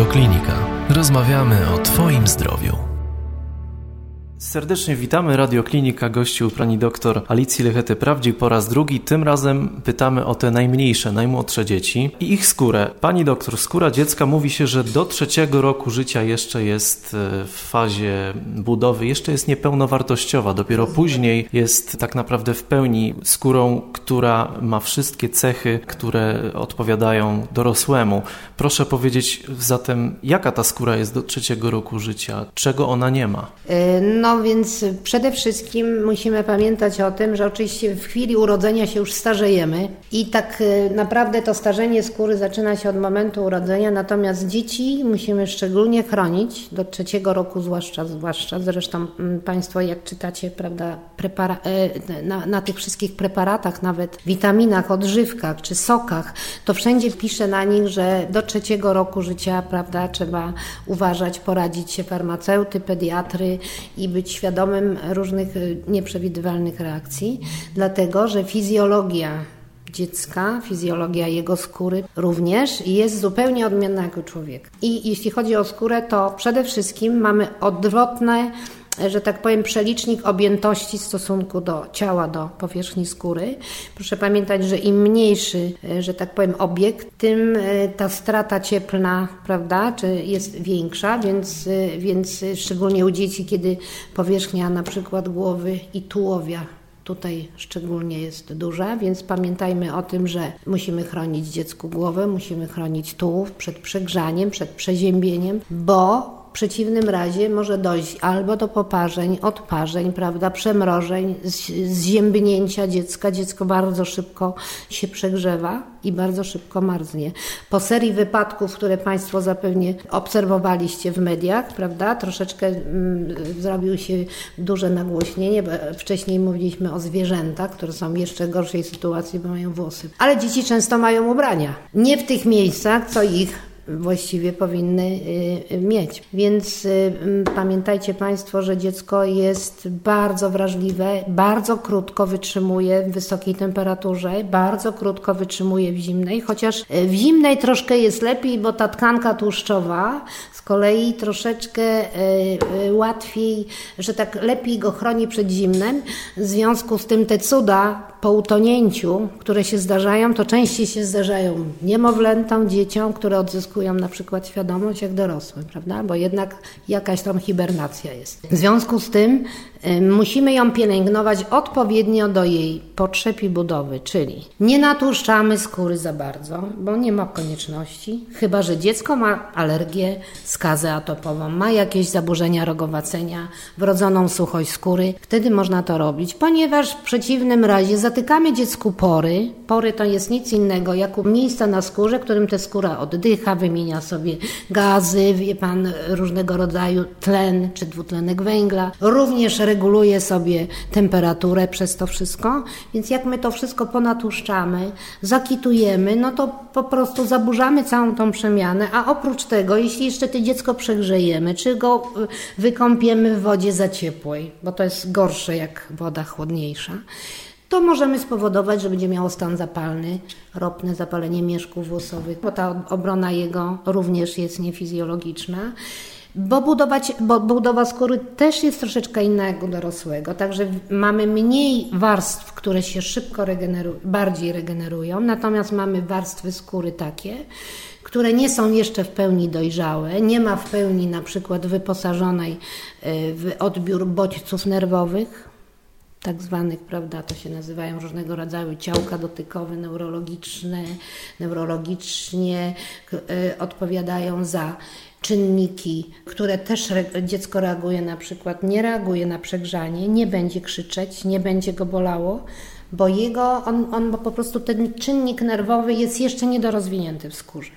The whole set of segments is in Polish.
Radioklinika. Rozmawiamy o Twoim zdrowiu. Serdecznie witamy. Radioklinika gościu pani doktor Alicji Lechety-Prawdzik po raz drugi. Tym razem pytamy o te najmniejsze, najmłodsze dzieci i ich skórę. Pani doktor, skóra dziecka mówi się, że do trzeciego roku życia jeszcze jest e, w fazie budowy, jeszcze jest niepełnowartościowa. Dopiero później jest tak naprawdę w pełni skórą, która ma wszystkie cechy, które odpowiadają dorosłemu. Proszę powiedzieć zatem, jaka ta skóra jest do trzeciego roku życia? Czego ona nie ma? E, więc przede wszystkim musimy pamiętać o tym, że oczywiście w chwili urodzenia się już starzejemy i tak e, naprawdę to starzenie skóry zaczyna się od momentu urodzenia, natomiast dzieci musimy szczególnie chronić do trzeciego roku zwłaszcza, zwłaszcza. Zresztą mm, Państwo jak czytacie, prawda, prepara- e, na, na tych wszystkich preparatach, nawet witaminach, odżywkach czy sokach, to wszędzie pisze na nich, że do trzeciego roku życia, prawda, trzeba uważać, poradzić się farmaceuty, pediatry i być świadomym różnych y, nieprzewidywalnych reakcji, dlatego że fizjologia dziecka, fizjologia jego skóry również jest zupełnie odmienna jak u człowieka. I jeśli chodzi o skórę, to przede wszystkim mamy odwrotne że tak powiem, przelicznik objętości w stosunku do ciała, do powierzchni skóry. Proszę pamiętać, że im mniejszy, e, że tak powiem, obiekt, tym e, ta strata cieplna, prawda, czy jest większa, więc, e, więc szczególnie u dzieci, kiedy powierzchnia na przykład głowy i tułowia tutaj szczególnie jest duża, więc pamiętajmy o tym, że musimy chronić dziecku głowę, musimy chronić tułów przed przegrzaniem, przed przeziębieniem, bo w przeciwnym razie może dojść albo do poparzeń, odparzeń, prawda, przemrożeń, zziębnięcia dziecka. Dziecko bardzo szybko się przegrzewa i bardzo szybko marznie. Po serii wypadków, które Państwo zapewne obserwowaliście w mediach, prawda, troszeczkę mm, zrobił się duże nagłośnienie, wcześniej mówiliśmy o zwierzętach, które są w jeszcze gorszej sytuacji, bo mają włosy. Ale dzieci często mają ubrania. Nie w tych miejscach, co ich właściwie powinny y, y, mieć. Więc y, pamiętajcie Państwo, że dziecko jest bardzo wrażliwe, bardzo krótko wytrzymuje w wysokiej temperaturze, bardzo krótko wytrzymuje w zimnej, chociaż w zimnej troszkę jest lepiej, bo ta tkanka tłuszczowa z kolei troszeczkę łatwiej, że tak lepiej go chroni przed zimnem. W związku z tym te cuda po utonięciu, które się zdarzają, to częściej się zdarzają niemowlętom, dzieciom, które odzyskują na przykład świadomość jak dorosłym, prawda? Bo jednak jakaś tam hibernacja jest. W związku z tym Musimy ją pielęgnować odpowiednio do jej potrzeb i budowy, czyli nie natłuszczamy skóry za bardzo, bo nie ma konieczności, chyba że dziecko ma alergię, skazę atopową, ma jakieś zaburzenia rogowacenia, wrodzoną suchość skóry, wtedy można to robić, ponieważ w przeciwnym razie zatykamy dziecku pory. Pory to jest nic innego jak miejsca na skórze, którym ta skóra oddycha, wymienia sobie gazy, wie pan, różnego rodzaju tlen czy dwutlenek węgla, również reguluje sobie temperaturę przez to wszystko, więc jak my to wszystko ponatłuszczamy, zakitujemy, no to po prostu zaburzamy całą tą przemianę, a oprócz tego, jeśli jeszcze to dziecko przegrzejemy, czy go y, wykąpiemy w wodzie za ciepłej, bo to jest gorsze jak woda chłodniejsza, to możemy spowodować, że będzie miało stan zapalny, ropne zapalenie mieszków włosowych, bo ta obrona jego również jest niefizjologiczna. Bo, budować, bo budowa skóry też jest troszeczkę inna jak u dorosłego, także mamy mniej warstw, które się szybko regenerują, bardziej regenerują, natomiast mamy warstwy skóry takie, które nie są jeszcze w pełni dojrzałe, nie ma w pełni na przykład wyposażonej e, w odbiór bodźców nerwowych, tak zwanych, prawda, to się nazywają różnego rodzaju ciałka dotykowe, neurologiczne, neurologicznie e, odpowiadają za czynniki, które też dziecko reaguje na przykład, nie reaguje na przegrzanie, nie będzie krzyczeć, nie będzie go bolało, bo jego, on, on po prostu ten czynnik nerwowy jest jeszcze niedorozwinięty w skórze.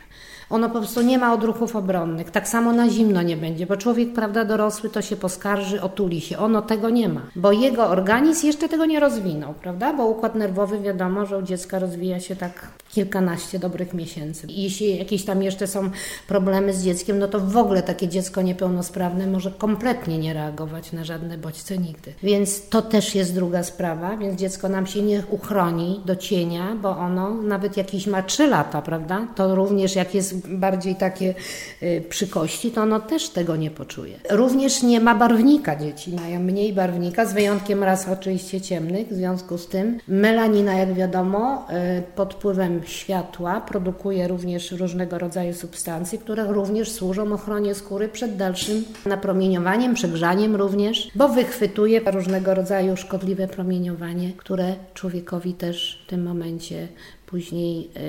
Ono po prostu nie ma odruchów obronnych. Tak samo na zimno nie będzie, bo człowiek, prawda, dorosły to się poskarży, otuli się. Ono tego nie ma, bo jego organizm jeszcze tego nie rozwinął, prawda? Bo układ nerwowy wiadomo, że u dziecka rozwija się tak kilkanaście dobrych miesięcy. Jeśli jakieś tam jeszcze są problemy z dzieckiem, no to w ogóle takie dziecko niepełnosprawne może kompletnie nie reagować na żadne bodźce nigdy. Więc to też jest druga sprawa, więc dziecko nam się nie uchroni do cienia, bo ono nawet jakieś ma 3 lata, prawda? To również jak jest bardziej takie y, przy kości, to ono też tego nie poczuje. Również nie ma barwnika dzieci, mają mniej barwnika, z wyjątkiem raz oczywiście ciemnych, w związku z tym melanina, jak wiadomo, y, pod wpływem światła produkuje również różnego rodzaju substancje, które również służą ochronie skóry przed dalszym napromieniowaniem, przegrzaniem również, bo wychwytuje różnego rodzaju szkodliwe promieniowanie, które człowiekowi też w tym momencie później y,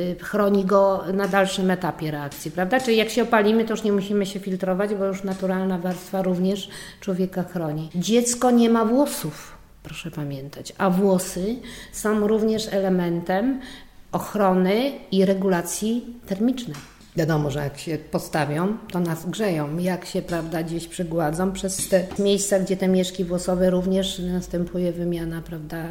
y, y, chroni go na dalszym etapie reakcji, prawda? Czyli jak się opalimy, to już nie musimy się filtrować, bo już naturalna warstwa również człowieka chroni. Dziecko nie ma włosów proszę pamiętać. A włosy są również elementem ochrony i regulacji termicznej. Wiadomo, że jak się postawią, to nas grzeją. Jak się, prawda, gdzieś przygładzą przez te miejsca, gdzie te mieszki włosowe również następuje wymiana, prawda,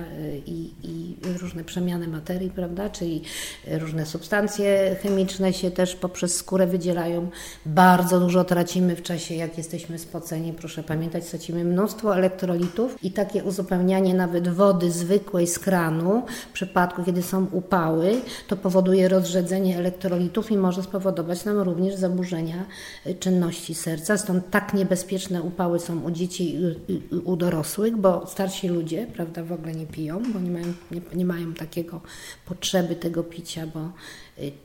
i, i różne przemiany materii, prawda, czyli różne substancje chemiczne się też poprzez skórę wydzielają. Bardzo dużo tracimy w czasie, jak jesteśmy spoceni. Proszę pamiętać, tracimy mnóstwo elektrolitów i takie uzupełnianie nawet wody zwykłej z kranu, w przypadku, kiedy są upały, to powoduje rozrzedzenie elektrolitów i może spowodować spowodować nam również zaburzenia y, czynności serca. Stąd tak niebezpieczne upały są u dzieci i u dorosłych, bo starsi ludzie prawda, w ogóle nie piją, bo nie mają, nie, nie mają takiego potrzeby tego picia, bo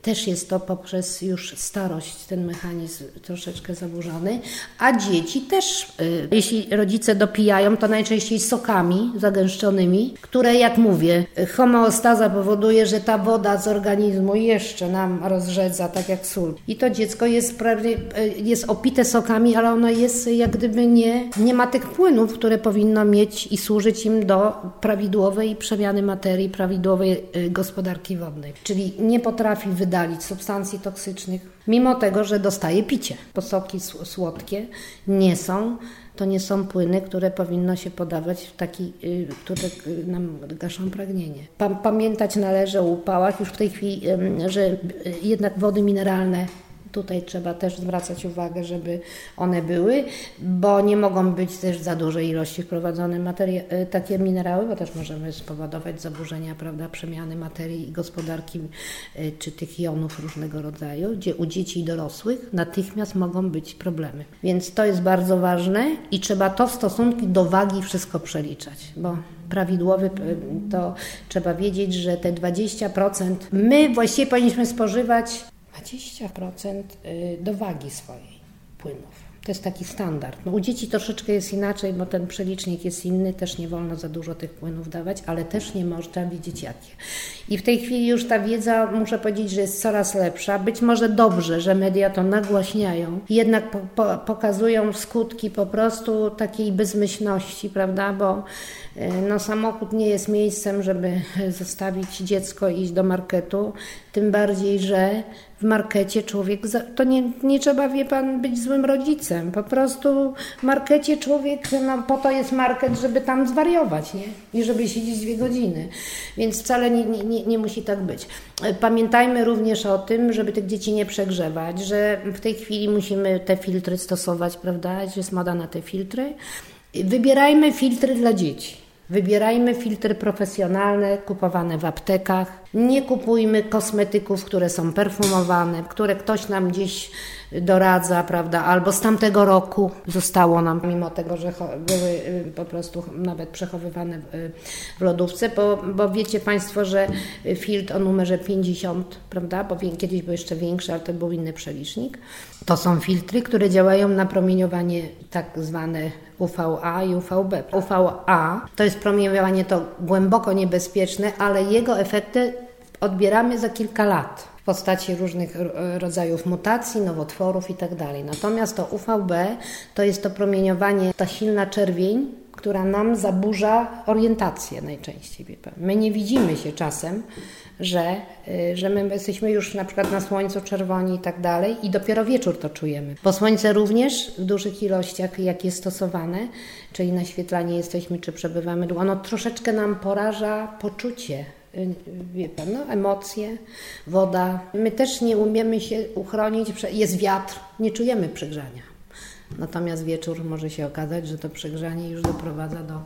też jest to poprzez już starość ten mechanizm troszeczkę zaburzony, a dzieci też, y, jeśli rodzice dopijają, to najczęściej sokami zagęszczonymi, które, jak mówię, homeostaza powoduje, że ta woda z organizmu jeszcze nam rozrzedza, tak jak sól. I to dziecko jest prawie, y, jest opite sokami, ale ono jest jak gdyby nie, nie ma tych płynów, które powinno mieć i służyć im do prawidłowej przemiany materii, prawidłowej gospodarki wodnej. Czyli nie potrafi potrafi wydalić substancji toksycznych, mimo tego, że dostaje picie. Posoki słodkie nie są, to nie są płyny, które powinno się podawać w taki, y, które y, nam gaszą pragnienie. Pamiętać należy o upałach już w tej chwili, że y, jednak wody mineralne Tutaj trzeba też zwracać uwagę, żeby one były, bo nie mogą być też za duże ilości wprowadzone materie, e, takie minerały, bo też możemy spowodować zaburzenia prawda, przemiany materii i gospodarki e, czy tych jonów różnego rodzaju, gdzie u dzieci i dorosłych natychmiast mogą być problemy. Więc to jest bardzo ważne i trzeba to w stosunku do wagi wszystko przeliczać, bo prawidłowy, e, to trzeba wiedzieć, że te 20% my właściwie powinniśmy spożywać 20% y, do wagi swojej płynów. To jest taki standard. No, u dzieci troszeczkę jest inaczej, bo ten przelicznik jest inny, też nie wolno za dużo tych płynów dawać, ale też nie można wiedzieć jakie. I w tej chwili już ta wiedza, muszę powiedzieć, że jest coraz lepsza. Być może dobrze, że media to nagłaśniają, jednak po, po, pokazują skutki po prostu takiej bezmyślności, prawda? Bo no, samochód nie jest miejscem, żeby zostawić dziecko i iść do marketu, tym bardziej, że w markecie człowiek, to nie, nie trzeba, wie pan, być złym rodzicem. Po prostu w markecie człowiek, no po to jest market, żeby tam zwariować, nie? I żeby siedzieć dwie godziny. Więc wcale nie, nie, nie musi tak być. Pamiętajmy również o tym, żeby tych dzieci nie przegrzewać, że w tej chwili musimy te filtry stosować, prawda? Jest moda na te filtry. Wybierajmy filtry dla dzieci. Wybierajmy filtry profesjonalne, kupowane w aptekach. Nie kupujmy kosmetyków, które są perfumowane, które ktoś nam gdzieś doradza, prawda, albo z tamtego roku zostało nam, mimo tego, że były y, po prostu nawet przechowywane w lodówce, bo, bo wiecie Państwo, że filtr o numerze 50, prawda, bo kiedyś był jeszcze większy, ale to był inny przelicznik. To są filtry, które działają na promieniowanie tak zwane UVA i UVB. UVA to jest promieniowanie to głęboko niebezpieczne, ale jego efekty odbieramy za kilka lat w postaci różnych rodzajów mutacji, nowotworów itd. Tak Natomiast to UVB to jest to promieniowanie, ta silna czerwień, która nam zaburza orientację najczęściej. My nie widzimy się czasem, że, y, że my jesteśmy już na przykład na słońcu czerwoni i tak dalej i dopiero wieczór to czujemy. Bo słońce również w dużych ilościach, jak jest stosowane, czyli naświetlanie jesteśmy czy przebywamy, ono troszeczkę nam poraża poczucie y, wie pan, no, emocje, woda. My też nie umiemy się uchronić, jest wiatr, nie czujemy przegrzania. Natomiast wieczór może się okazać, że to przegrzanie już doprowadza do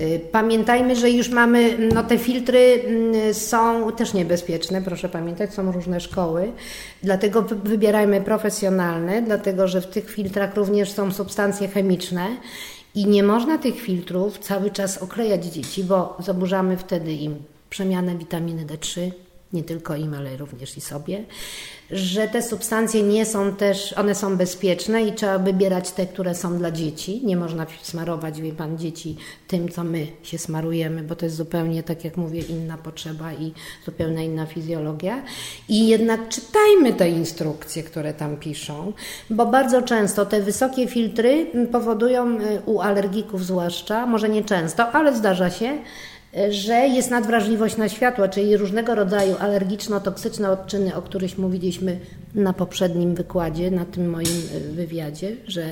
Y, pamiętajmy, że już mamy, no te filtry mm, są też niebezpieczne, proszę pamiętać, są różne szkoły, dlatego wybierajmy profesjonalne, dlatego że w tych filtrach również są substancje chemiczne i nie można tych filtrów cały czas oklejać dzieci, bo zaburzamy wtedy im przemianę witaminy D3, nie tylko im, ale również i sobie że te substancje nie są też, one są bezpieczne i trzeba wybierać te, które są dla dzieci. Nie można smarować, wie Pan, dzieci tym, co my się smarujemy, bo to jest zupełnie, tak jak mówię, inna potrzeba i zupełnie inna fizjologia. I jednak czytajmy te instrukcje, które tam piszą, bo bardzo często te wysokie filtry powodują y, u alergików zwłaszcza, może nie często, ale zdarza się, że jest nadwrażliwość na światło, czyli różnego rodzaju alergiczno-toksyczne odczyny, o których mówiliśmy na poprzednim wykładzie, na tym moim y, wywiadzie, że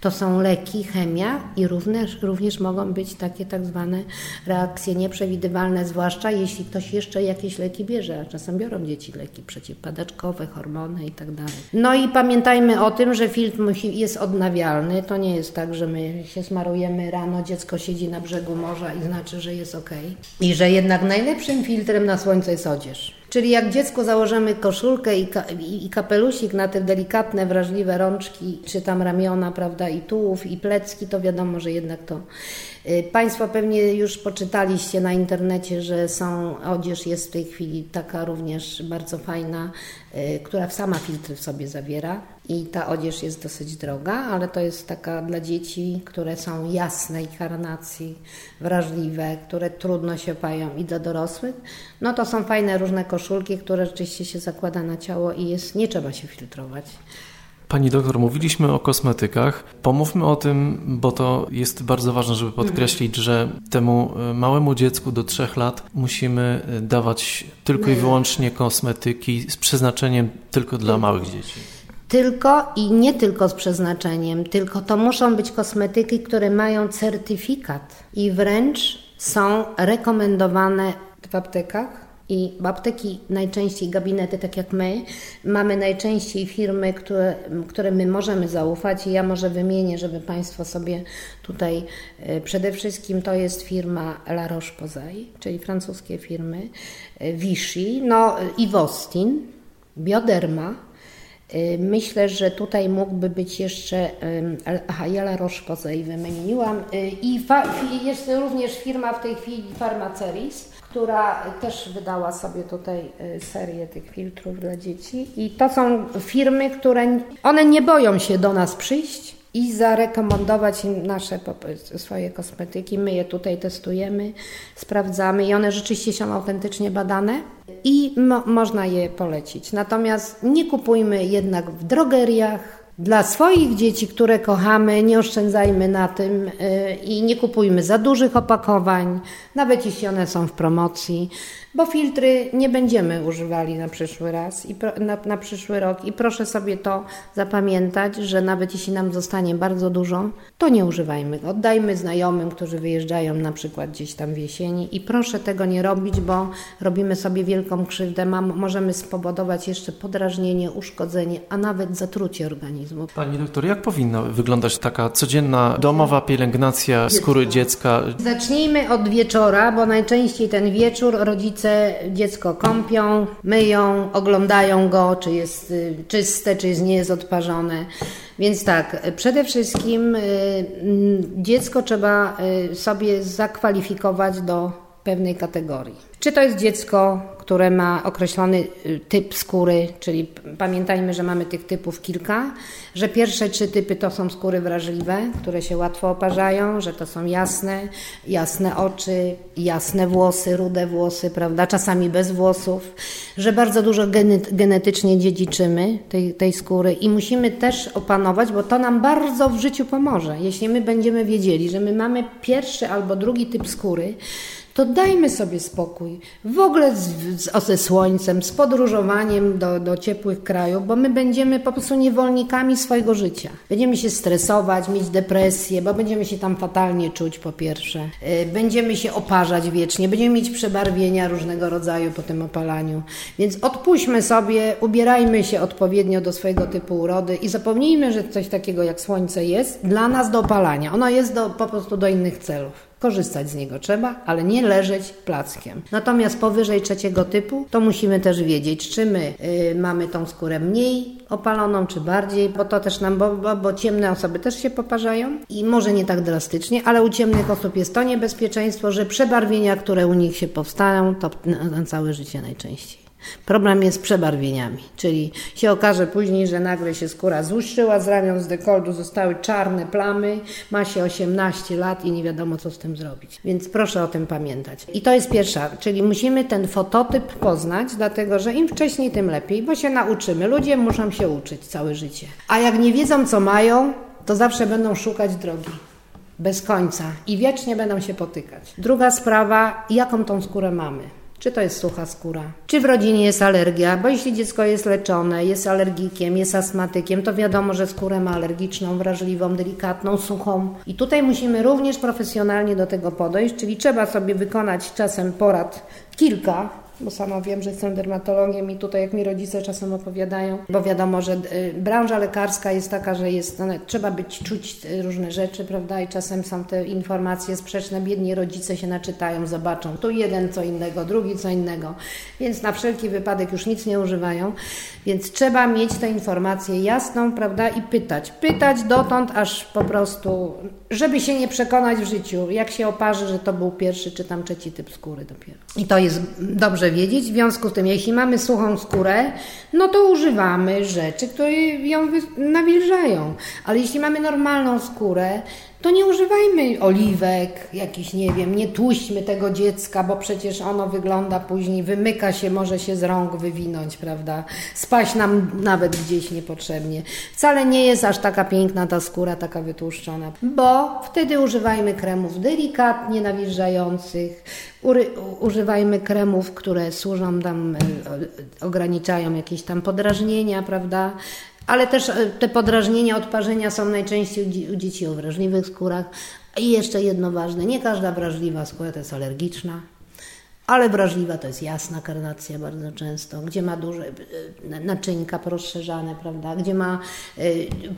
to są leki, chemia i również, również mogą być takie tak zwane reakcje nieprzewidywalne, zwłaszcza jeśli ktoś jeszcze jakieś leki bierze, a czasem biorą dzieci leki przeciwpadaczkowe, hormony i tak. No i pamiętajmy o tym, że filtr musi, jest odnawialny. To nie jest tak, że my się smarujemy rano, dziecko siedzi na brzegu morza i znaczy, że jest ok. I że jednak najlepszym filtrem na słońce jest odzież. Czyli jak dziecku założymy koszulkę i, ka i, kapelusik na te delikatne, wrażliwe rączki, czy tam ramiona, prawda, i tułów, i plecki, to wiadomo, że jednak to. Y, państwo pewnie już poczytaliście na internecie, że są, odzież jest w tej chwili taka również bardzo fajna, y, która sama filtry w sobie zawiera i ta odzież jest dosyć droga, ale to jest taka dla dzieci, które są jasnej karnacji, wrażliwe, które trudno się pają i dla dorosłych. No to są fajne różne koszulki, które rzeczywiście się zakłada na ciało i jest, nie trzeba się filtrować. Pani doktor, mówiliśmy o kosmetykach. Pomówmy o tym, bo to jest bardzo ważne, żeby podkreślić, że temu e, małemu dziecku do trzech lat musimy e, dawać tylko i wyłącznie kosmetyki z przeznaczeniem tylko dla małych dzieci. Tylko i nie tylko z przeznaczeniem, tylko to muszą być kosmetyki, które mają certyfikat i wręcz są rekomendowane w aptekach i apteki najczęściej, gabinety, tak jak my, mamy najczęściej firmy, które, które my możemy zaufać. I ja może wymienię, żeby Państwo sobie tutaj e, przede wszystkim to jest firma La Roche-Posay, czyli francuskie firmy, e, Vichy, no i Wostin, Bioderma, Myślę, że tutaj mógłby być jeszcze, aha, ja La Roche-Posay wymieniłam i jest również firma w tej chwili Pharmaceris, która też wydała sobie tutaj y, serię tych filtrów dla dzieci. I to są firmy, które one nie boją się do nas przyjść i zarekomendować im nasze swoje kosmetyki. My je tutaj testujemy, sprawdzamy i one rzeczywiście są autentycznie badane i mo można je polecić. Natomiast nie kupujmy jednak w drogeriach, dla swoich dzieci, które kochamy, nie oszczędzajmy na tym y, i nie kupujmy za dużych opakowań, nawet jeśli one są w promocji bo filtry nie będziemy używali na przyszły raz i pro, na, na, przyszły rok. I proszę sobie to zapamiętać, że nawet jeśli nam zostanie bardzo dużo, to nie używajmy. Oddajmy znajomym, którzy wyjeżdżają na przykład gdzieś tam w jesieni i proszę tego nie robić, bo robimy sobie wielką krzywdę. Mam, możemy spowodować jeszcze podrażnienie, uszkodzenie, a nawet zatrucie organizmu. Pani doktor, jak powinna wyglądać taka codzienna domowa pielęgnacja skóry dziecka? Zacznijmy od wieczora, bo najczęściej ten wieczór rodzice dziecko kąpią, myją, oglądają go, czy jest y, czyste, czy nie jest odparzone. Więc tak, przede wszystkim y, mm, dziecko trzeba y, sobie zakwalifikować do pewnej kategorii. Czy to jest dziecko, które ma określony y, typ skóry, czyli pamiętajmy, że mamy tych typów kilka, że pierwsze trzy typy to są skóry wrażliwe, które się łatwo oparzają, że to są jasne, jasne oczy, jasne włosy, rude włosy, prawda, czasami bez włosów, że bardzo dużo genetycznie dziedziczymy tej, tej skóry i musimy też opanować, bo to nam bardzo w życiu pomoże. Jeśli my będziemy wiedzieli, że my mamy pierwszy albo drugi typ skóry, to dajmy sobie spokój. w ogóle z, z, ze słońcem, z podróżowaniem do, do ciepłych krajów, bo my będziemy po prostu niewolnikami swojego życia. Będziemy się stresować, mieć depresję, bo będziemy się tam fatalnie czuć po pierwsze. Y, będziemy się oparzać wiecznie, będziemy mieć przebarwienia różnego rodzaju po tym opalaniu. Więc odpuśćmy sobie, ubierajmy się odpowiednio do swojego typu urody i zapomnijmy, że coś takiego jak słońce jest dla nas do opalania. Ono jest do, po prostu do innych celów. Korzystać z niego trzeba, ale nie leżeć plackiem. Natomiast powyżej trzeciego typu, to musimy też wiedzieć, czy my y, mamy tą skórę mniej opaloną, czy bardziej, bo to też nam, bo, bo, bo, ciemne osoby też się poparzają i może nie tak drastycznie, ale u ciemnych osób jest to niebezpieczeństwo, że przebarwienia, które u nich się powstają, to na, na całe życie najczęściej. Problem jest z przebarwieniami, czyli się okaże później, że nagle się skóra złuszczyła z ramion, z dekoldu zostały czarne plamy, ma się 18 lat i nie wiadomo co z tym zrobić. Więc proszę o tym pamiętać. I to jest pierwsza, czyli musimy ten fototyp poznać, dlatego że im wcześniej, tym lepiej, bo się nauczymy. Ludzie muszą się uczyć całe życie. A jak nie wiedzą, co mają, to zawsze będą szukać drogi bez końca i wiecznie będą się potykać. Druga sprawa, jaką tą skórę mamy. Czy to jest sucha skóra? Czy w rodzinie jest alergia? Bo jeśli dziecko jest leczone, jest alergikiem, jest astmatykiem, to wiadomo, że skórę ma alergiczną, wrażliwą, delikatną, suchą. I tutaj musimy również profesjonalnie do tego podejść, czyli trzeba sobie wykonać czasem porad kilka, bo sama wiem, że jestem dermatologiem i tutaj jak mi rodzice czasem opowiadają, bo wiadomo, że y, branża lekarska jest taka, że jest, no, trzeba być, czuć y, różne rzeczy, prawda, i czasem są te informacje sprzeczne, biedni rodzice się naczytają, zobaczą tu jeden co innego, drugi co innego, więc na wszelki wypadek już nic nie używają, więc trzeba mieć tę informację jasną, prawda, i pytać, pytać dotąd, aż po prostu, żeby się nie przekonać w życiu, jak się oparzy, że to był pierwszy czy tam trzeci typ skóry dopiero. I to jest dobrze dobrze wiedzieć. W związku z tym, jeśli mamy suchą skórę, no to używamy rzeczy, które ją nawilżają. Ale jeśli mamy normalną skórę, to nie używajmy oliwek, jakiś nie wiem, nie tłuśćmy tego dziecka, bo przecież ono wygląda później, wymyka się, może się z rąk wywinąć, prawda? Spaść nam nawet gdzieś niepotrzebnie. Wcale nie jest aż taka piękna ta skóra, taka wytłuszczona, bo wtedy używajmy kremów delikatnie nawilżających, używajmy kremów, które służą tam, e, ograniczają jakieś tam podrażnienia, prawda? Ale też e, te podrażnienia, odparzenia są najczęściej u dzieci o wrażliwych skórach. I jeszcze jedno ważne, nie każda wrażliwa skóra to jest alergiczna, ale wrażliwa to jest jasna karnacja bardzo często, gdzie ma duże e, naczynka rozszerzane, prawda, gdzie ma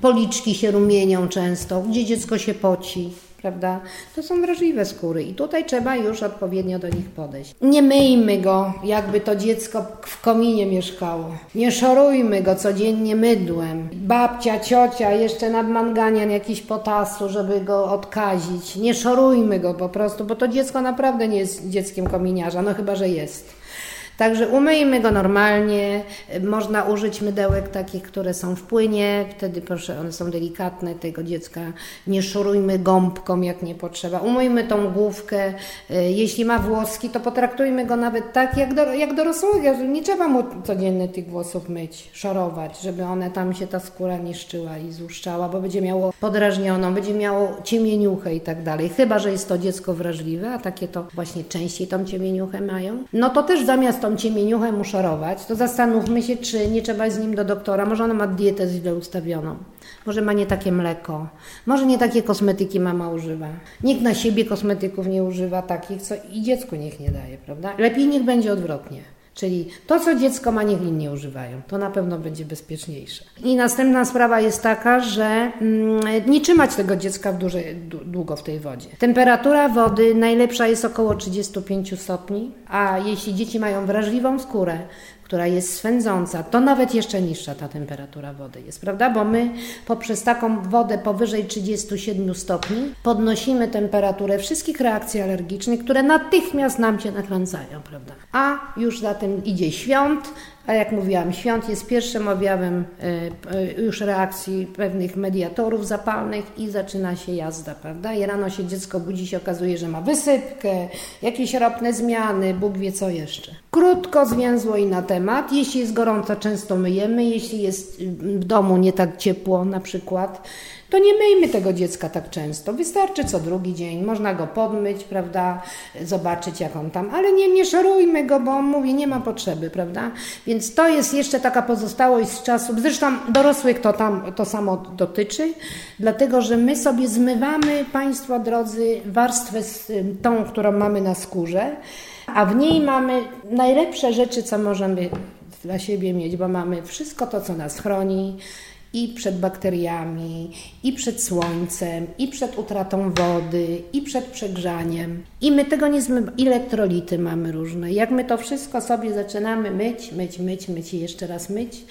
policzki się rumienią często, gdzie dziecko się poci prawda? To są wrażliwe skóry i tutaj trzeba już odpowiednio do nich podejść. Nie myjmy go, jakby to dziecko w kominie mieszkało. Nie szorujmy go codziennie mydłem. Babcia, ciocia jeszcze nadmanganian jakiś potasu, żeby go odkazić. Nie szorujmy go po prostu, bo to dziecko naprawdę nie jest dzieckiem kominiarza, no chyba, że jest. Także umyjmy go normalnie. Można użyć mydełek takich, które są w płynie. Wtedy proszę, one są delikatne. Tego dziecka nie szurujmy gąbką, jak nie potrzeba. Umyjmy tą główkę. Jeśli ma włoski, to potraktujmy go nawet tak, jak, do, jak dorosłego. Nie trzeba mu codziennie tych włosów myć, szorować, żeby one tam się ta skóra niszczyła i złuszczała, bo będzie miało podrażnioną, będzie miało ciemieniuchę i tak dalej. Chyba, że jest to dziecko wrażliwe, a takie to właśnie częściej tą ciemieniuchę mają. No to też zamiast tą ciemieniuchę mu szorować, to zastanówmy się, czy nie trzeba z nim do doktora. Może ona ma dietę źle ustawioną. Może ma nie takie mleko. Może nie takie kosmetyki mama używa. Nikt na siebie kosmetyków nie używa takich, co i dziecku niech nie daje, prawda? Lepiej niech będzie odwrotnie. Czyli to, co dziecko ma, niech inni używają. To na pewno będzie bezpieczniejsze. I następna sprawa jest taka, że mm, nie trzymać tego dziecka w długo w tej wodzie. Temperatura wody najlepsza jest około 35 stopni, a jeśli dzieci mają wrażliwą skórę, która jest swędząca, to nawet jeszcze niższa ta temperatura wody jest, prawda? Bo my poprzez taką wodę powyżej 37 stopni podnosimy temperaturę wszystkich reakcji alergicznych, które natychmiast nam się nakręcają, prawda? A już za tym idzie świąt, a jak mówiłam, świąt jest pierwszym objawem e, e, już reakcji pewnych mediatorów zapalnych i zaczyna się jazda, prawda? I rano się dziecko budzi, się okazuje, że ma wysypkę, jakieś ropne zmiany, Bóg wie co jeszcze. Krótko, zwięzło i na temat. Jeśli jest gorąco, często myjemy. Jeśli jest w domu nie tak ciepło na przykład, to nie myjmy tego dziecka tak często. Wystarczy co drugi dzień, można go podmyć, prawda, zobaczyć jak on tam, ale nie, nie szorujmy go, bo on mówi, nie ma potrzeby, prawda. Więc to jest jeszcze taka pozostałość z czasów, zresztą dorosłych to tam to samo dotyczy, dlatego że my sobie zmywamy, Państwo drodzy, warstwę tą, którą mamy na skórze, a w niej mamy najlepsze rzeczy, co możemy dla siebie mieć, bo mamy wszystko to, co nas chroni i przed bakteriami, i przed słońcem, i przed utratą wody, i przed przegrzaniem. I my tego nie zmywamy. Elektrolity mamy różne. Jak my to wszystko sobie zaczynamy myć, myć, myć, myć i jeszcze raz myć,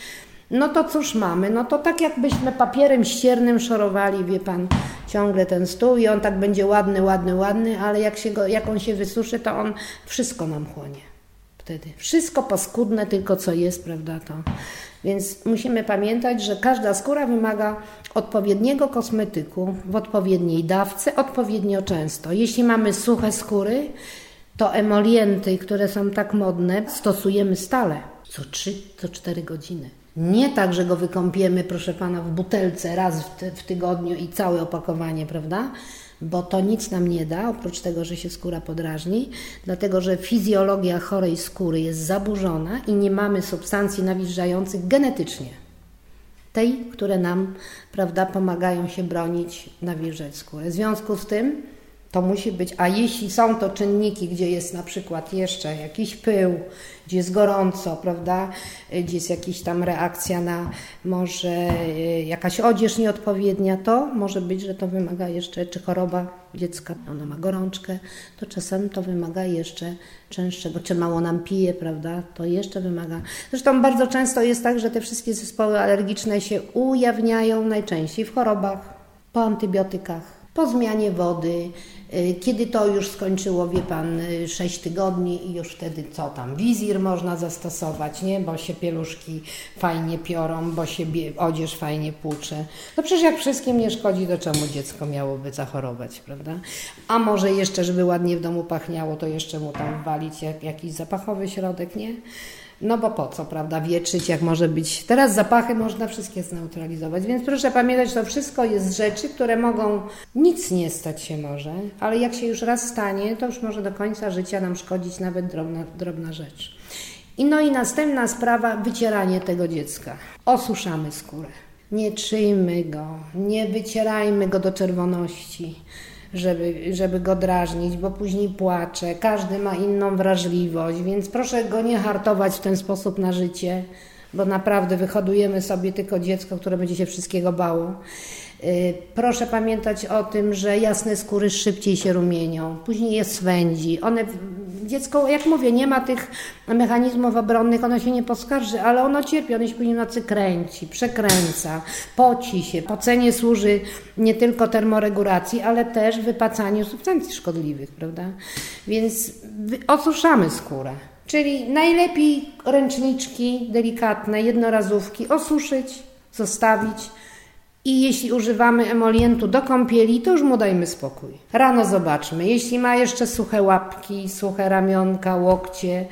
no to cóż mamy? No to tak jakbyśmy papierem ściernym szorowali, wie pan, ciągle ten stół i on tak będzie ładny, ładny, ładny, ale jak, się go, jak on się wysuszy, to on wszystko nam chłonie wtedy. Wszystko paskudne, tylko co jest, prawda, to. Więc musimy pamiętać, że każda skóra wymaga odpowiedniego kosmetyku w odpowiedniej dawce, odpowiednio często. Jeśli mamy suche skóry, to emolienty, które są tak modne, stosujemy stale, co 3, co 4 godziny. Nie tak, że go wykąpiemy, proszę pana, w butelce raz w, ty w tygodniu i całe opakowanie, prawda? Bo to nic nam nie da, oprócz tego, że się skóra podrażni, dlatego że fizjologia chorej skóry jest zaburzona i nie mamy substancji nawilżających genetycznie. Tej, które nam, prawda, pomagają się bronić, nawilżać skórę. W związku z tym to musi być, a jeśli są to czynniki, gdzie jest na przykład jeszcze jakiś pył, gdzie jest gorąco, prawda, gdzie jest jakaś tam reakcja na może e, jakaś odzież nieodpowiednia, to może być, że to wymaga jeszcze, czy choroba dziecka, ona ma gorączkę, to czasem to wymaga jeszcze częstszego, czy mało nam pije, prawda, to jeszcze wymaga. Zresztą bardzo często jest tak, że te wszystkie zespoły alergiczne się ujawniają najczęściej w chorobach, po antybiotykach, po zmianie wody, y, kiedy to już skończyło, wie pan, 6 y, tygodni i już wtedy co tam, wizir można zastosować, nie? Bo się pieluszki fajnie piorą, bo się odzież fajnie płucze. No przecież jak wszystkim nie szkodzi, to czemu dziecko miałoby zachorować, prawda? A może jeszcze, żeby ładnie w domu pachniało, to jeszcze mu tam walić jak, jakiś zapachowy środek, nie? No bo po co, prawda, wietrzyć, jak może być. Teraz zapachy można wszystkie zneutralizować, więc proszę pamiętać, to wszystko jest rzeczy, które mogą, nic nie stać się może, ale jak się już raz stanie, to już może do końca życia nam szkodzić nawet drobna, drobna rzecz. I no i następna sprawa, wycieranie tego dziecka. Osuszamy skórę. Nie trzyjmy go, nie wycierajmy go do czerwoności żeby, żeby go drażnić, bo później płacze. Każdy ma inną wrażliwość, więc proszę go nie hartować w ten sposób na życie, bo naprawdę wyhodujemy sobie tylko dziecko, które będzie się wszystkiego bało. Y, proszę pamiętać o tym, że jasne skóry szybciej się rumienią, później je swędzi. One, dziecko, jak mówię, nie ma tych mechanizmów obronnych, ono się nie poskarży, ale ono cierpi, ono się później nocy kręci, przekręca, poci się. Pocenie służy nie tylko termoregulacji, ale też wypacaniu substancji szkodliwych, prawda? Więc osuszamy skórę. Czyli najlepiej ręczniczki delikatne, jednorazówki osuszyć, zostawić, i jeśli używamy emolientu do kąpieli, to już mu dajmy spokój. Rano zobaczmy. Jeśli ma jeszcze suche łapki, suche ramionka, łokcie,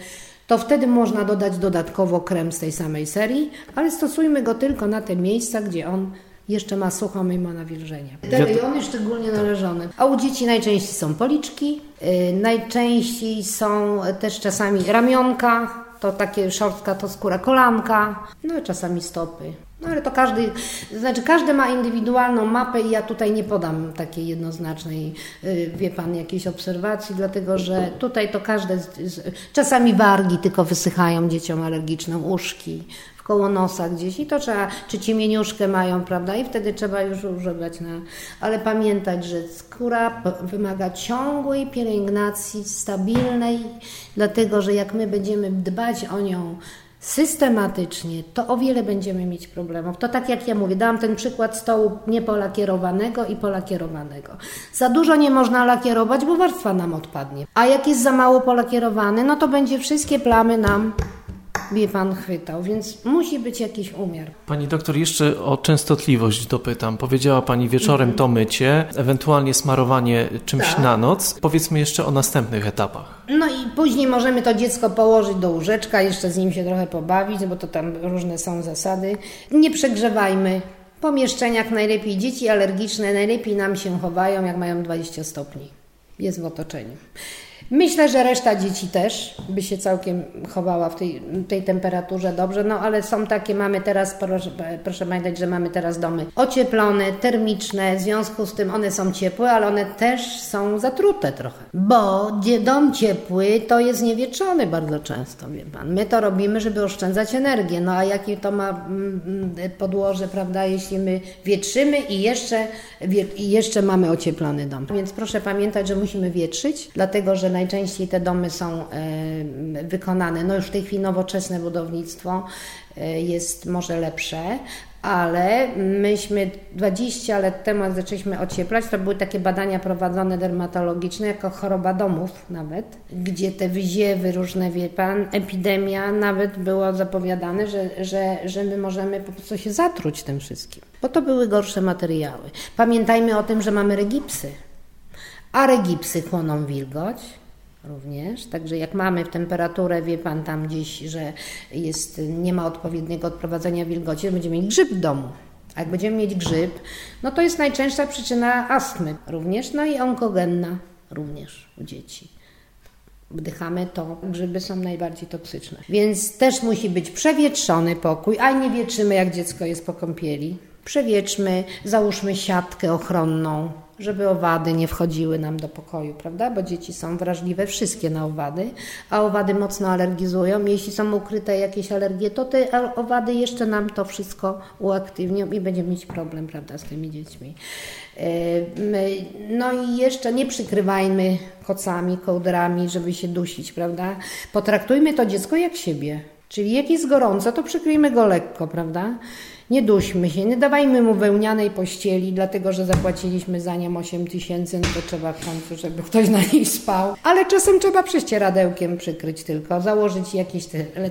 to wtedy można dodać dodatkowo krem z tej samej serii, ale stosujmy go tylko na te miejsca, gdzie on jeszcze ma sucho mimo nawilżenia. Te rejony szczególnie należone. A u dzieci najczęściej są policzki, yy, najczęściej są też czasami ramionka, to takie szorstka to skóra kolanka, no i czasami stopy. No ale to każdy, znaczy każdy ma indywidualną mapę i ja tutaj nie podam takiej jednoznacznej, y, wie Pan, jakiejś obserwacji, dlatego że tutaj to każde, czasami wargi tylko wysychają dzieciom alergiczną, uszki, koło nosa gdzieś i to trzeba, czy ciemieniuszkę mają, prawda, i wtedy trzeba już używać na, ale pamiętać, że skóra wymaga ciągłej pielęgnacji, stabilnej, dlatego że jak my będziemy dbać o nią systematycznie, to o wiele będziemy mieć problemów. To tak jak ja mówię, dałam ten przykład stołu niepolakierowanego i polakierowanego. Za dużo nie można lakierować, bo warstwa nam odpadnie. A jak jest za mało polakierowany, no to będzie wszystkie plamy nam wie pan chwytał, więc musi być jakiś umiar. Pani doktor, jeszcze o częstotliwość dopytam. Powiedziała pani wieczorem to mycie, ewentualnie smarowanie czymś tak. na noc. Powiedzmy jeszcze o następnych etapach. No i później możemy to dziecko położyć do łóżeczka, jeszcze z nim się trochę pobawić, bo to tam różne są zasady. Nie przegrzewajmy pomieszczeniach najlepiej dzieci alergiczne najlepiej nam się chowają, jak mają 20 stopni. Jest w otoczeniu. Myślę, że reszta dzieci też by się całkiem chowała w tej, tej temperaturze dobrze, no ale są takie, mamy teraz, proszę, proszę pamiętać, że mamy teraz domy ocieplone, termiczne, w związku z tym one są ciepłe, ale one też są zatrute trochę, bo dom ciepły to jest niewietrzony bardzo często, wie Pan. My to robimy, żeby oszczędzać energię, no a jakie to ma mm, mm, podłoże, prawda, jeśli my wietrzymy i jeszcze, i jeszcze mamy ocieplony dom. Więc proszę pamiętać, że musimy wietrzyć, dlatego że najczęściej te domy są wykonane. No już w tej chwili nowoczesne budownictwo e, jest może lepsze, ale myśmy 20 lat temu, jak zaczęliśmy ocieplać, to były takie badania prowadzone dermatologiczne, jako choroba domów nawet, gdzie te wyziewy różne, wie Pan, epidemia, nawet było zapowiadane, że, że, że my możemy po prostu się zatruć tym wszystkim, bo to były gorsze materiały. Pamiętajmy o tym, że mamy regipsy, a regipsy chłoną wilgoć, również. Także jak mamy temperaturę, wie Pan tam gdzieś, że jest, nie ma odpowiedniego odprowadzenia wilgoci, będziemy mieć grzyb w domu. A jak będziemy mieć grzyb, no to jest najczęstsza przyczyna astmy również, no i onkogenna również u dzieci. Wdychamy to, grzyby są najbardziej toksyczne. Więc też musi być przewietrzony pokój, a nie wietrzymy jak dziecko jest po kąpieli. Przewietrzmy, załóżmy siatkę ochronną, żeby owady nie wchodziły nam do pokoju, prawda? Bo dzieci są wrażliwe wszystkie na owady, a owady mocno alergizują. Jeśli są ukryte jakieś alergie, to te owady jeszcze nam to wszystko uaktywnią i będziemy mieć problem, prawda, z tymi dziećmi. E, no i jeszcze nie przykrywajmy kocami, kołdrami, żeby się dusić, prawda? Potraktujmy to dziecko jak siebie. Czyli jak jest gorąco, to przykryjmy go lekko, prawda? Nie duśmy się, nie dawajmy mu wełnianej pościeli, dlatego że zapłaciliśmy za nią 8 tysięcy, no to trzeba w końcu, żeby ktoś na niej spał. Ale czasem trzeba prześcieradełkiem przykryć tylko, założyć jakieś te le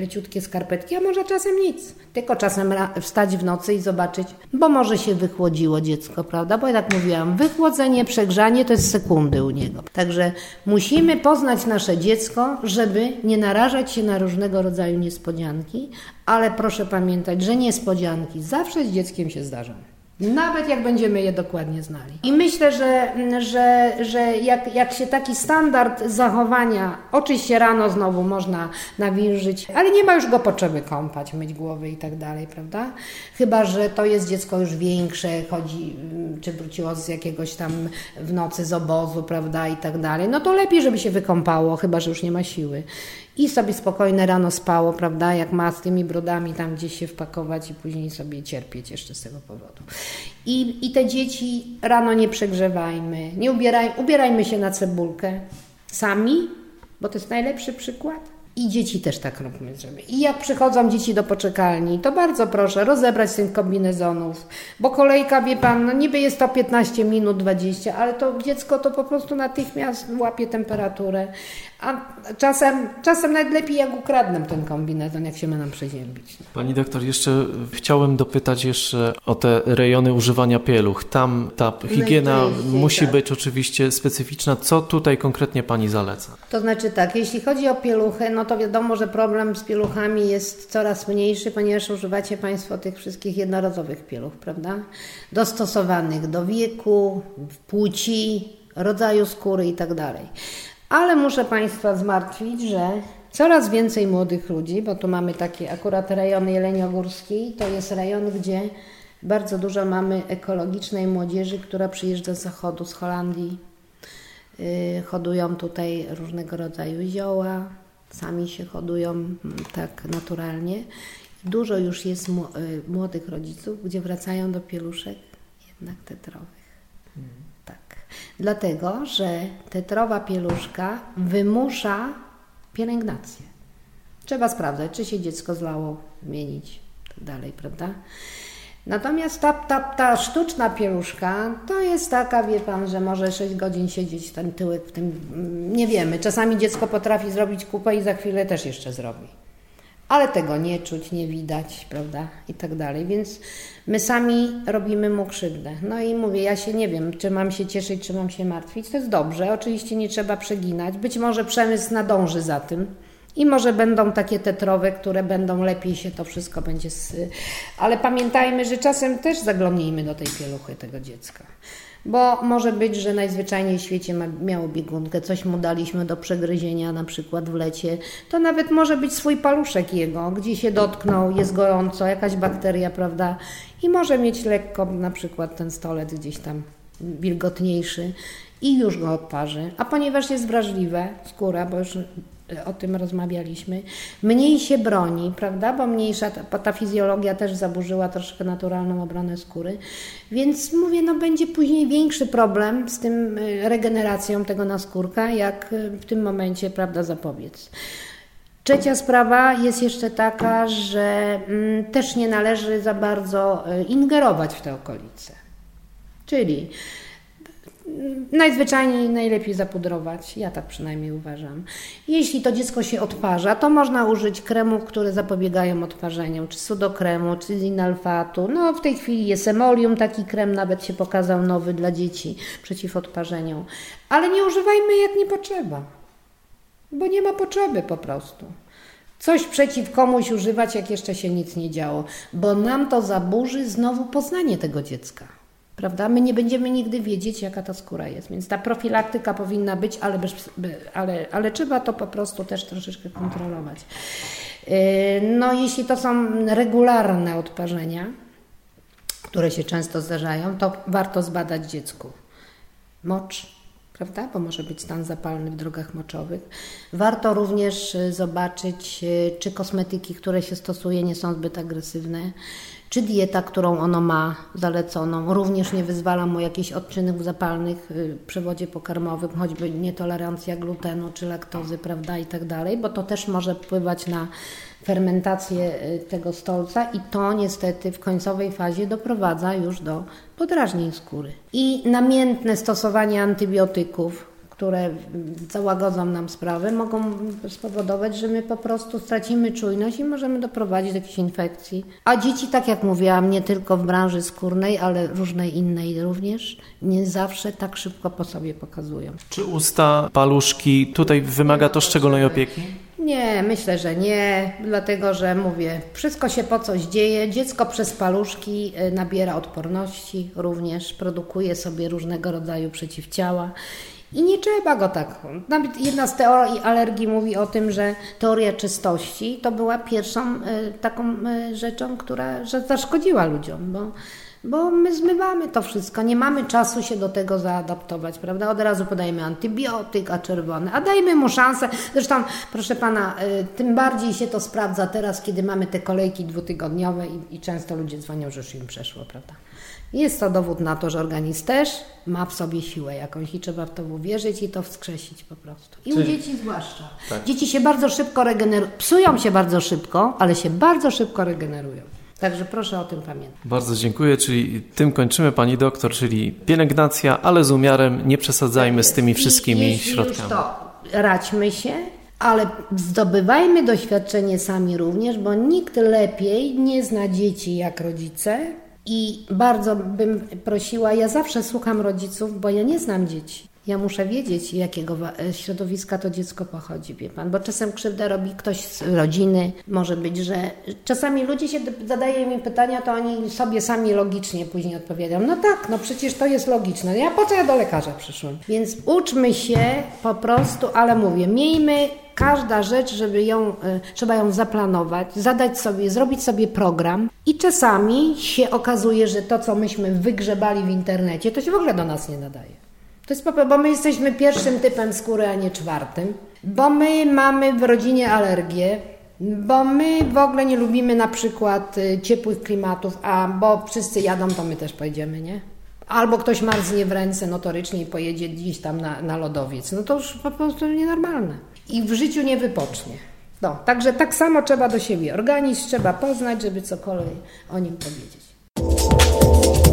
leciutkie skarpetki, a może czasem nic. Tylko czasem wstać w nocy i zobaczyć, bo może się wychłodziło dziecko, prawda? Bo ja tak mówiłam, wychłodzenie, przegrzanie to jest sekundy u niego. Także musimy poznać nasze dziecko, żeby nie narażać się na różnego rodzaju niespodzianki, ale proszę pamiętać, że niespodzianki zawsze z dzieckiem się zdarzą. Nawet jak będziemy je dokładnie znali. I myślę, że, że, że jak, jak się taki standard zachowania, oczywiście rano znowu można nawilżyć, ale nie ma już go potrzeby kąpać, myć głowy i tak dalej, prawda? Chyba, że to jest dziecko już większe, chodzi, czy wróciło z jakiegoś tam w nocy z obozu, prawda, i tak dalej. No to lepiej, żeby się wykąpało, chyba, że już nie ma siły i sobie spokojne rano spało, prawda, jak ma z tymi brodami tam gdzieś się wpakować i później sobie cierpieć jeszcze z tego powodu. I, i te dzieci rano nie przegrzewajmy, nie ubieraj, ubierajmy się na cebulkę sami, bo to jest najlepszy przykład. I dzieci też tak żeby. I jak przychodzą dzieci do poczekalni, to bardzo proszę rozebrać tych kombinezonów, bo kolejka, wie pan, no niby jest to 15 minut, 20, ale to dziecko to po prostu natychmiast łapie temperaturę, a czasem, czasem nawet lepiej jak ukradnę ten kombinezon, jak się ma nam przeziębić. Pani doktor, jeszcze chciałem dopytać jeszcze o te rejony używania pieluch. Tam ta higiena musi tak. być oczywiście specyficzna. Co tutaj konkretnie Pani zaleca? To znaczy tak, jeśli chodzi o pieluchy, no to wiadomo, że problem z pieluchami jest coraz mniejszy, ponieważ używacie Państwo tych wszystkich jednorazowych pieluch, prawda? Dostosowanych do wieku, płci, rodzaju skóry i tak dalej. Ale muszę Państwa zmartwić, że coraz więcej młodych ludzi, bo tu mamy taki akurat rejon Jeleniogórski, to jest rejon, gdzie bardzo dużo mamy ekologicznej młodzieży, która przyjeżdża z zachodu, z Holandii. Yy, hodują tutaj różnego rodzaju zioła, sami się hodują mm, tak naturalnie. Dużo już jest y, młodych rodziców, gdzie wracają do pieluszek jednak tetrowych. Dlatego, że tetrowa pieluszka wymusza pielęgnację. Trzeba sprawdzać, czy się dziecko zlało, zmienić tak dalej, prawda? Natomiast ta, ta, ta sztuczna pieluszka to jest taka, wie Pan, że może 6 godzin siedzieć ten tyłek w tym, nie wiemy. Czasami dziecko potrafi zrobić kupę i za chwilę też jeszcze zrobi ale tego nie czuć, nie widać, prawda, i tak dalej. Więc my sami robimy mu krzywdę. No i mówię, ja się nie wiem, czy mam się cieszyć, czy mam się martwić. To jest dobrze, oczywiście nie trzeba przeginać. Być może przemysł nadąży za tym, I może będą takie tetrowe, które będą lepiej się to wszystko będzie. Z... Ale pamiętajmy, że czasem też zaglądnijmy do tej pieluchy tego dziecka. Bo może być, że najzwyczajniej w świecie miało biegunkę, coś mu daliśmy do przegryzienia, na przykład w lecie. To nawet może być swój paluszek jego, gdzie się dotknął, jest gorąco, jakaś bakteria, prawda? I może mieć lekko na przykład ten stolec gdzieś tam wilgotniejszy i już go odparzy. A ponieważ jest wrażliwe, skóra, bo już o tym rozmawialiśmy, mniej się broni, prawda, bo mniejsza ta, ta fizjologia też zaburzyła troszkę naturalną obronę skóry, więc mówię, no będzie później większy problem z tym y, regeneracją tego naskórka, jak y, w tym momencie, prawda, zapobiec. Trzecia sprawa jest jeszcze taka, że mm, też nie należy za bardzo y, ingerować w te okolice. Czyli Najzwyczajniej najlepiej zapudrować, ja tak przynajmniej uważam. Jeśli to dziecko się odparza, to można użyć kremów, które zapobiegają odparzeniu, czy sudokremu, czy zinalfatu. No w tej chwili jest emolium, taki krem nawet się pokazał nowy dla dzieci przeciw odparzeniu. Ale nie używajmy jak nie potrzeba, bo nie ma potrzeby po prostu. Coś przeciw komuś używać, jak jeszcze się nic nie działo, bo nam to zaburzy znowu poznanie tego dziecka prawda? My nie będziemy nigdy wiedzieć, jaka ta skóra jest, więc ta profilaktyka powinna być, ale, bez, ale, ale trzeba to po prostu też troszeczkę kontrolować. Yy, no, jeśli to są regularne odparzenia, które się często zdarzają, to warto zbadać dziecku mocz, prawda? Bo może być stan zapalny w drogach moczowych. Warto również y, zobaczyć, y, czy kosmetyki, które się stosuje, nie są zbyt agresywne, czy dieta, którą ono ma zaleconą, również nie wyzwala mu jakichś odczynów zapalnych w przewodzie pokarmowym, choćby nietolerancja glutenu czy laktozy, prawda, i tak dalej, bo to też może wpływać na fermentację y, tego stolca i to niestety w końcowej fazie doprowadza już do podrażnień skóry. I namiętne stosowanie antybiotyków, które załagodzą nam sprawę, mogą spowodować, że my po prostu stracimy czujność i możemy doprowadzić do jakiejś infekcji. A dzieci, tak jak mówiłam, nie tylko w branży skórnej, ale różnej innej również, nie zawsze tak szybko po sobie pokazują. Czy usta, paluszki, tutaj wymaga to szczególnej opieki? Nie, myślę, że nie, dlatego że mówię, wszystko się po coś dzieje. Dziecko przez paluszki y, nabiera odporności, również produkuje sobie różnego rodzaju przeciwciała i nie trzeba go tak. Nawet jedna z teorii alergii mówi o tym, że teoria czystości to była pierwszą y, taką y, rzeczą, która że zaszkodziła ludziom, bo, bo my zmywamy to wszystko, nie mamy czasu się do tego zaadaptować, prawda? Od razu podajemy antybiotyk, a czerwony, a dajmy mu szansę. Zresztą, proszę pana, y, tym bardziej się to sprawdza teraz, kiedy mamy te kolejki dwutygodniowe i, i często ludzie dzwonią, że już im przeszło, prawda? Jest to dowód na to, że organizm też ma w sobie siłę jakąś i trzeba w to uwierzyć i to wskrzesić po prostu. I Czyli... u dzieci zwłaszcza. Tak. Dzieci się bardzo szybko regenerują, psują się bardzo szybko, ale się bardzo szybko regenerują. Także proszę o tym pamiętać. Bardzo dziękuję, czyli tym kończymy Pani doktor, czyli pielęgnacja, ale z umiarem, nie przesadzajmy z tymi wszystkimi Jeśli środkami. Już to radźmy się, ale zdobywajmy doświadczenie sami również, bo nikt lepiej nie zna dzieci jak rodzice, i bardzo bym prosiła, ja zawsze słucham rodziców, bo ja nie znam dzieci. Ja muszę wiedzieć, jakiego e, środowiska to dziecko pochodzi, wie pan, bo czasem krzywdę robi ktoś z rodziny. Może być, że czasami ludzie się zadają mi pytania, to oni sobie sami logicznie później odpowiadają. No tak, no przecież to jest logiczne. Ja po co ja do lekarza przyszłam? Więc uczmy się po prostu, ale mówię, miejmy każda rzecz, żeby ją, e, trzeba ją zaplanować, zadać sobie, zrobić sobie program i czasami się okazuje, że to, co myśmy wygrzebali w internecie, to się w ogóle do nas nie nadaje. To jest bo my jesteśmy pierwszym typem skóry, a nie czwartym, bo my mamy w rodzinie alergię, bo my w ogóle nie lubimy na przykład y, ciepłych klimatów, a bo wszyscy jadą, to my też pojedziemy, nie? Albo ktoś marznie w ręce notorycznie i pojedzie gdzieś tam na, na lodowiec. No to już po prostu nienormalne i w życiu nie wypocznie. No, także tak samo trzeba do siebie organizm trzeba poznać, żeby cokolwiek o nim powiedzieć.